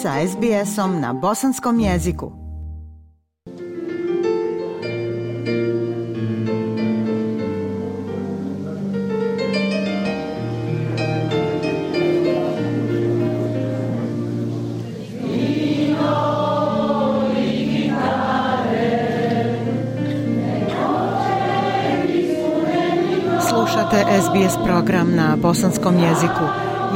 sa SBS-om na bosanskom jeziku. Slušate SBS program na bosanskom jeziku.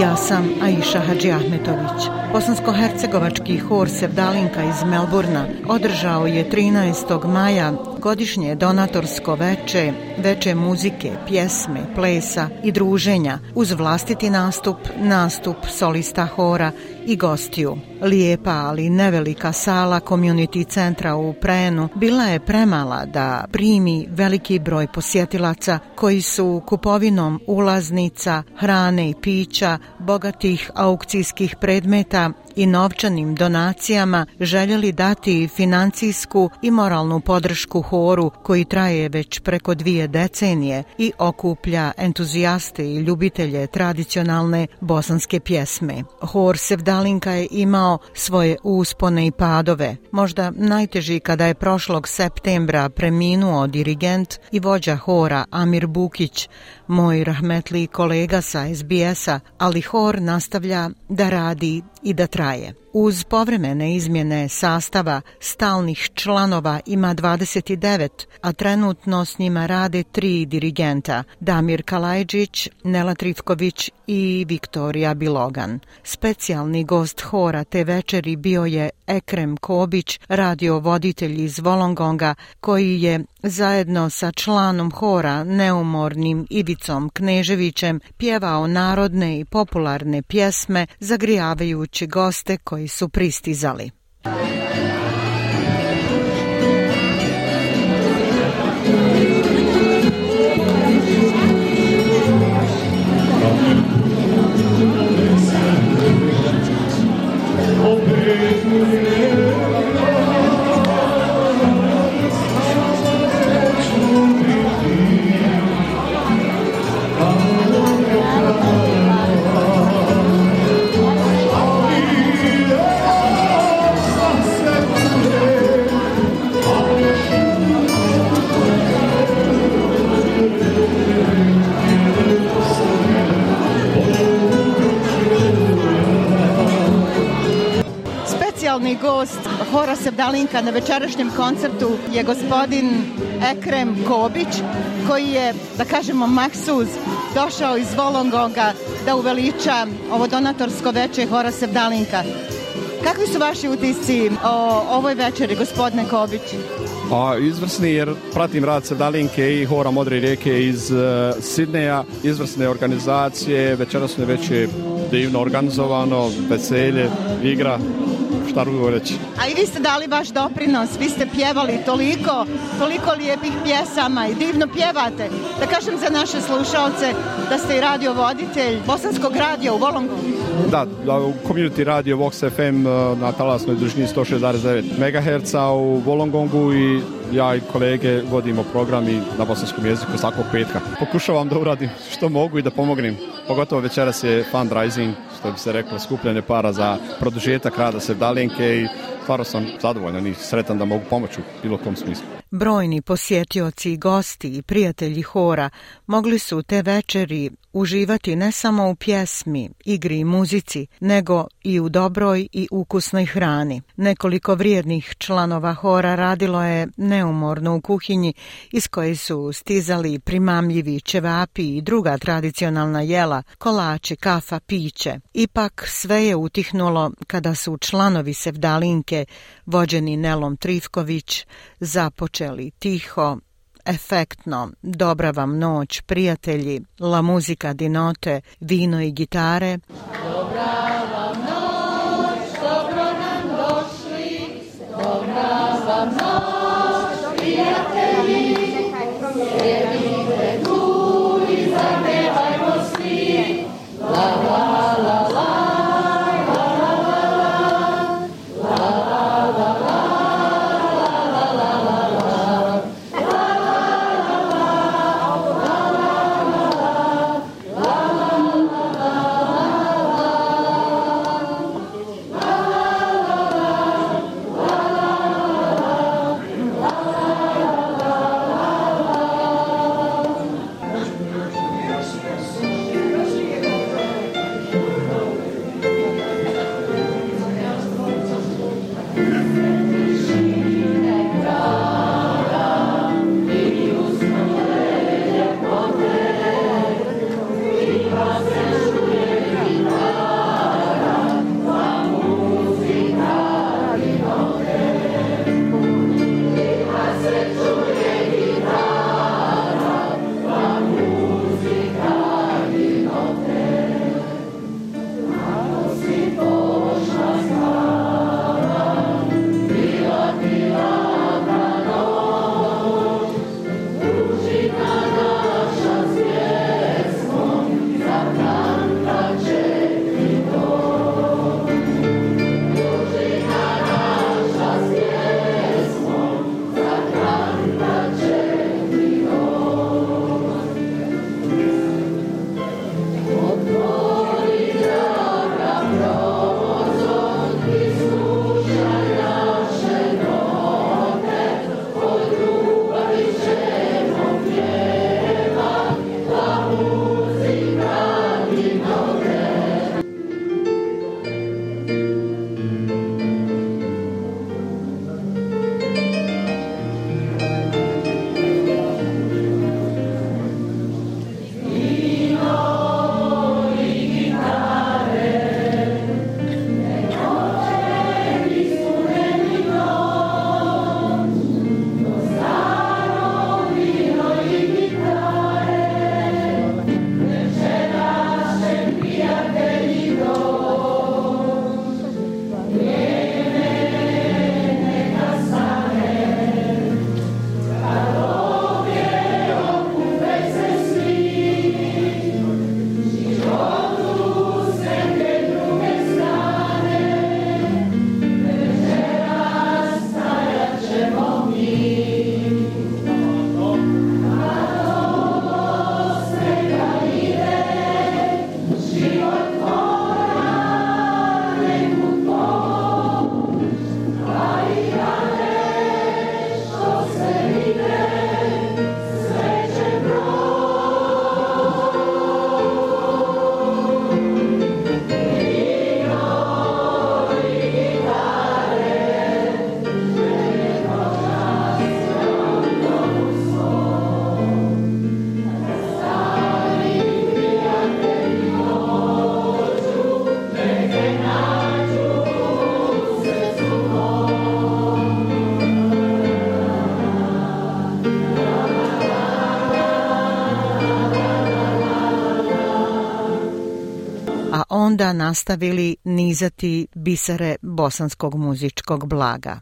Ja sam Aisha Hadži Ahmetović. Bosansko-hercegovački hor Sevdalinka iz Melburna održao je 13. maja godišnje donatorsko veče, veče muzike, pjesme, plesa i druženja uz vlastiti nastup, nastup solista hora i gostiju. Lijepa, ali nevelika sala community centra u Prenu bila je premala da primi veliki broj posjetilaca koji su kupovinom ulaznica, hrane i pića, bogatih aukcijskih predmeta i novčanim donacijama željeli dati financijsku i moralnu podršku horu koji traje već preko dvije decenije i okuplja entuzijaste i ljubitelje tradicionalne bosanske pjesme. Hor Sevdalinka je imao svoje uspone i padove. Možda najteži kada je prošlog septembra preminuo dirigent i vođa hora Amir Bukić, moj rahmetli kolega sa SBS-a, ali hor nastavlja da radi i da traje. Uz povremene izmjene sastava stalnih članova ima 29, a trenutno s njima rade tri dirigenta, Damir Kalajđić, Nela Trifković i Viktorija Bilogan. Specijalni gost hora te večeri bio je Ekrem Kobić, radio voditelj iz Volongonga, koji je zajedno sa članom hora neumornim Ivicom Kneževićem pjevao narodne i popularne pjesme zagrijavajući goste koji su pristizali. gost Hora Sevdalinka na večerašnjem koncertu je gospodin Ekrem Kobić koji je, da kažemo, maksuz došao iz Volongonga da uveliča ovo donatorsko veče Hora Sevdalinka Kakvi su vaši utisci o ovoj večeri, gospodine Kobić? Pa, izvrsni jer pratim rad Sevdalinke i Hora Modre rijeke iz uh, Sidneja. Izvrsne organizacije, večeras je već divno organizovano, veselje, igra, a i vi ste dali vaš doprinos, vi ste pjevali toliko, toliko lijepih pjesama i divno pjevate. Da kažem za naše slušalce da ste i radio voditelj Bosanskog radija u Volongu. Da, u community radio Vox FM e, na talasnoj dužini 106,9 MHz u Volongongu i ja i kolege vodimo program i na bosanskom jeziku svakog petka. Pokušavam da uradim što mogu i da pomognem. Pogotovo večeras je fundraising, što bi se reklo, skupljanje para za produžetak rada Sevdalenke i stvarno sam zadovoljan i sretan da mogu pomoći u bilo kom smislu. Brojni posjetioci gosti i prijatelji hora mogli su te večeri uživati ne samo u pjesmi, igri i muzici, nego i u dobroj i ukusnoj hrani. Nekoliko vrijednih članova hora radilo je neumorno u kuhinji iz koje su stizali primamljivi ćevapi i druga tradicionalna jela, kolači, kafa, piće. Ipak sve je utihnulo kada su članovi Sevdalinke vođeni Nelom Trifković započeli tiho, efektno, dobra vam noć, prijatelji, la muzika di note, vino i gitare. me. da nastavili nizati bisere bosanskog muzičkog blaga.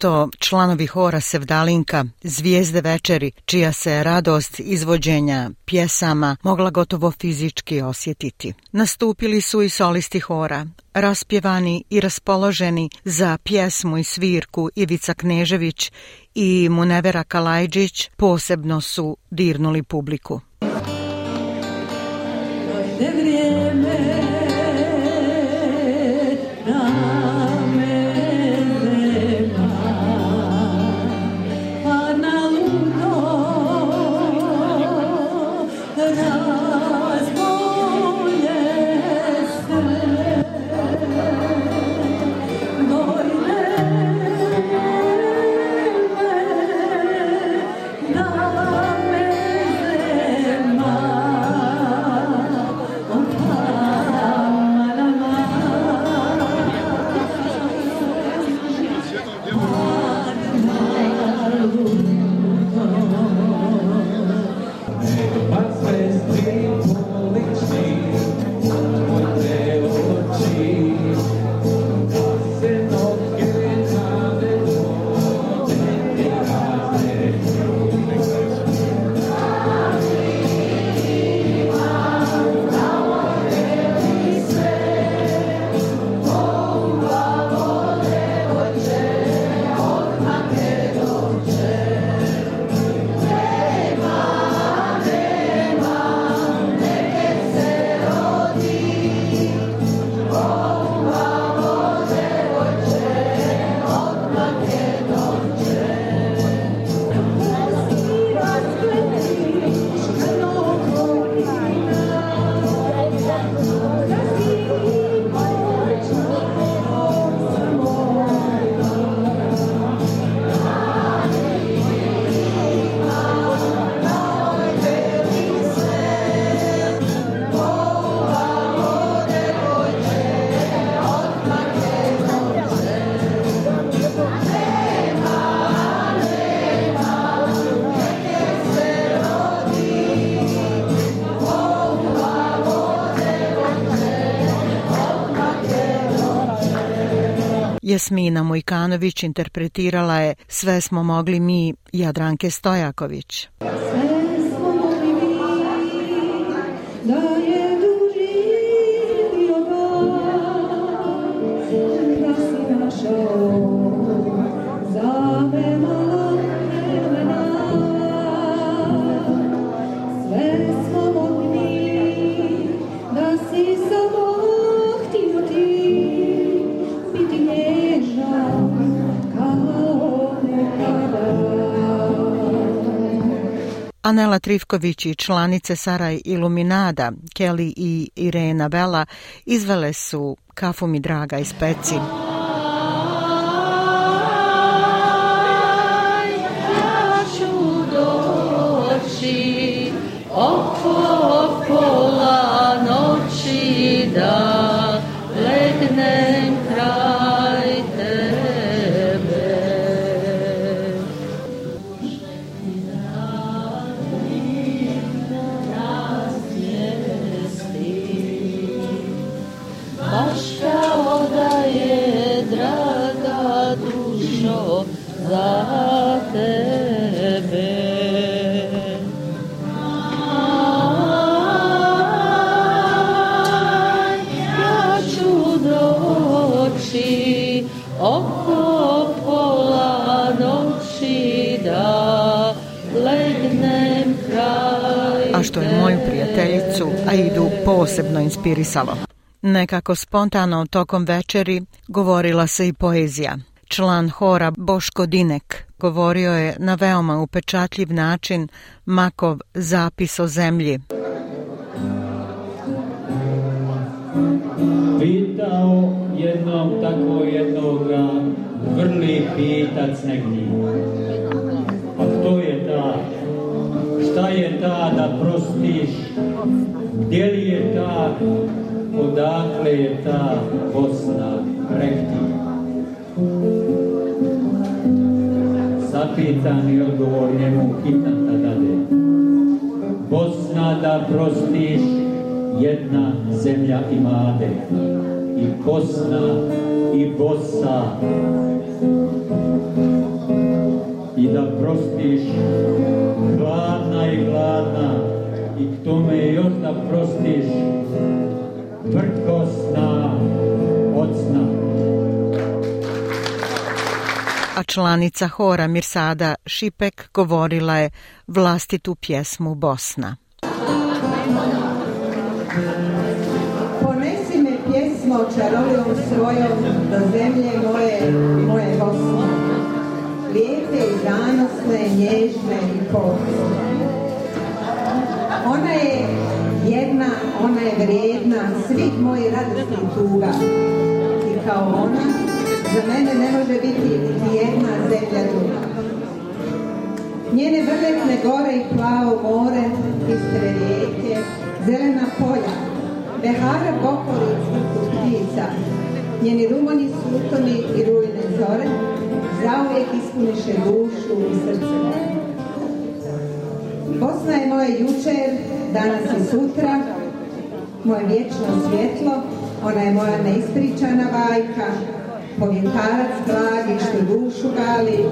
to članovi hora Sevdalinka, zvijezde večeri, čija se radost izvođenja pjesama mogla gotovo fizički osjetiti. Nastupili su i solisti hora, raspjevani i raspoloženi za pjesmu i svirku Ivica Knežević i Munevera Kalajđić posebno su dirnuli publiku. Dojde vrijeme Jasmina Mujkanović interpretirala je Sve smo mogli mi Jadranke Stojaković. Anela Trivković i članice Saraj Iluminada, Kelly i Irena Bela izvele su kafu mi draga iz peci. a idu posebno inspirisalo. Nekako spontano tokom večeri govorila se i poezija. Član hora Boško Dinek govorio je na veoma upečatljiv način Makov zapis o zemlji. Pitao jednom tako jednoga vrli pitac negdje. šta je ta da prostiš, gdje li je ta, odakle je ta Bosna rekti. Zapitan i odgovor njemu hitan dade. Bosna da prostiš, jedna zemlja imade. I Bosna i Bosa i da prostiš hladna i hladna, i k tome još da prostiš vrkosna, od A članica hora Mirsada Šipek govorila je vlastitu pjesmu Bosna. Ponesi me pjesmo čarolijom svojom do zemlje moje i moje danosne, nježne i Ona je jedna, ona je vrijedna svih mojih radosnih tuga. I kao ona, za mene ne može biti niti jedna zemlja druga. Njene vrletne gore i plavo more, istre rijeke, zelena polja, behara bokoli i ptica, njeni rumoni sutoni i rujne zore, zauvijek ispuniše dušu i srce moje. Bosna je moje jučer, danas i sutra, moje vječno svjetlo, ona je moja neispričana bajka, povjetarac blagi što dušu gali,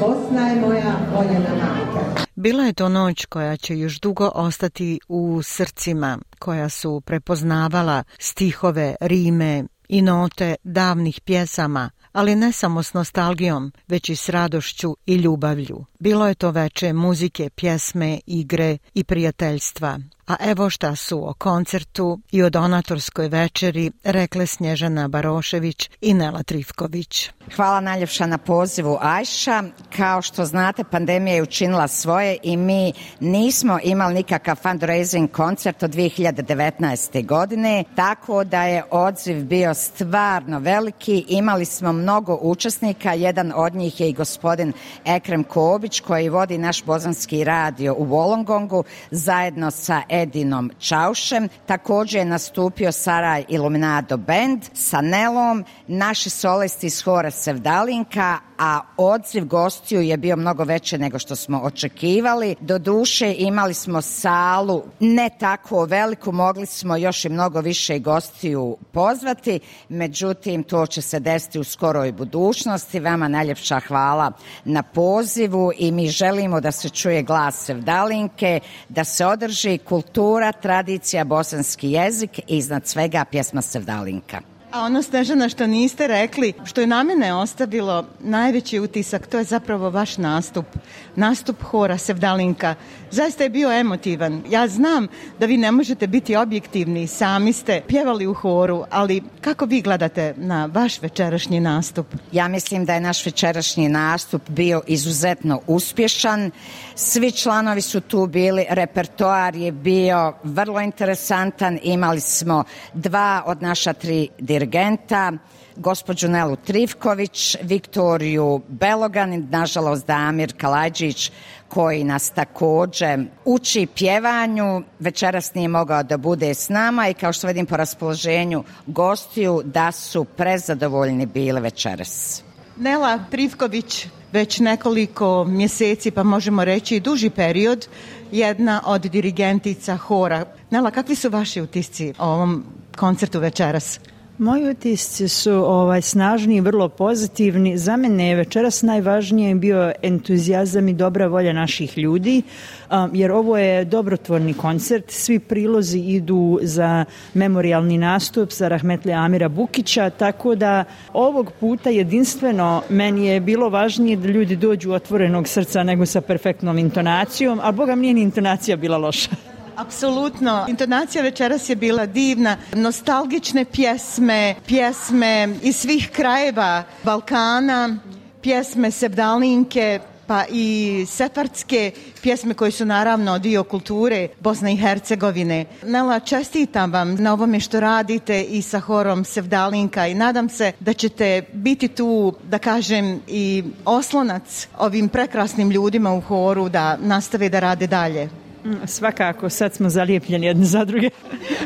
Bosna je moja oljena majka. Bila je to noć koja će još dugo ostati u srcima, koja su prepoznavala stihove, rime i note davnih pjesama, ali ne samo s nostalgijom, već i s radošću i ljubavlju. Bilo je to veče muzike, pjesme, igre i prijateljstva. A evo šta su o koncertu i o donatorskoj večeri rekle Snježana Barošević i Nela Trifković. Hvala najljepša na pozivu Ajša. Kao što znate, pandemija je učinila svoje i mi nismo imali nikakav fundraising koncert od 2019. godine, tako da je odziv bio stvarno veliki. Imali smo mnogo učesnika, jedan od njih je i gospodin Ekrem Kobi, Bobić koji vodi naš Bozanski radio u Wolongongu zajedno sa Edinom Čaušem. Također je nastupio Saraj Iluminado Band sa Nelom, naši solisti iz Hora Sevdalinka, a odziv gostiju je bio mnogo veći nego što smo očekivali. duše imali smo salu ne tako veliku, mogli smo još i mnogo više gostiju pozvati, međutim to će se desiti u skoroj budućnosti. Vama najljepša hvala na pozivu i mi želimo da se čuje glas Sevdalinke, da se održi kultura, tradicija, bosanski jezik i iznad svega pjesma Sevdalinka. A ono, Snežana, što niste rekli, što je na mene ostavilo najveći utisak, to je zapravo vaš nastup. Nastup hora Sevdalinka. Zaista je bio emotivan. Ja znam da vi ne možete biti objektivni, sami ste pjevali u horu, ali kako vi gledate na vaš večerašnji nastup? Ja mislim da je naš večerašnji nastup bio izuzetno uspješan. Svi članovi su tu bili, repertoar je bio vrlo interesantan, imali smo dva od naša tri direktora dirigenta, gospođu Nelu Trivković, Viktoriju Belogan, nažalost Damir Kalađić koji nas također uči pjevanju, večeras nije mogao da bude s nama i kao što vidim po raspoloženju gostiju da su prezadovoljni bili večeras. Nela Trivković već nekoliko mjeseci, pa možemo reći i duži period, jedna od dirigentica hora. Nela, kakvi su vaši utisci o ovom koncertu večeras? Moji utisci su ovaj, snažni i vrlo pozitivni. Za mene je večeras najvažnije bio entuzijazam i dobra volja naših ljudi, um, jer ovo je dobrotvorni koncert. Svi prilozi idu za memorialni nastup za Rahmetle Amira Bukića, tako da ovog puta jedinstveno meni je bilo važnije da ljudi dođu otvorenog srca nego sa perfektnom intonacijom, a boga mi nije ni intonacija bila loša. Apsolutno. Intonacija večeras je bila divna. Nostalgične pjesme, pjesme iz svih krajeva Balkana, pjesme Sevdalinke pa i sefardske pjesme koje su naravno dio kulture Bosne i Hercegovine. Nela, čestitam vam na ovome što radite i sa horom Sevdalinka i nadam se da ćete biti tu, da kažem, i oslonac ovim prekrasnim ljudima u horu da nastave da rade dalje. Mm, svakako, sad smo zalijepljeni jedne za druge.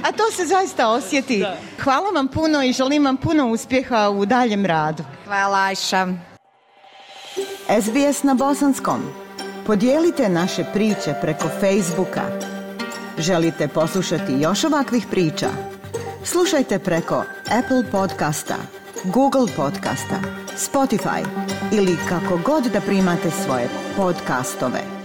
A to se zaista osjeti. Hvala vam puno i želim vam puno uspjeha u daljem radu. Hvala Ajša. SBS na bosanskom. Podijelite naše priče preko Facebooka. Želite poslušati još ovakvih priča? Slušajte preko Apple podcasta, Google podcasta, Spotify ili kako god da primate svoje podcastove.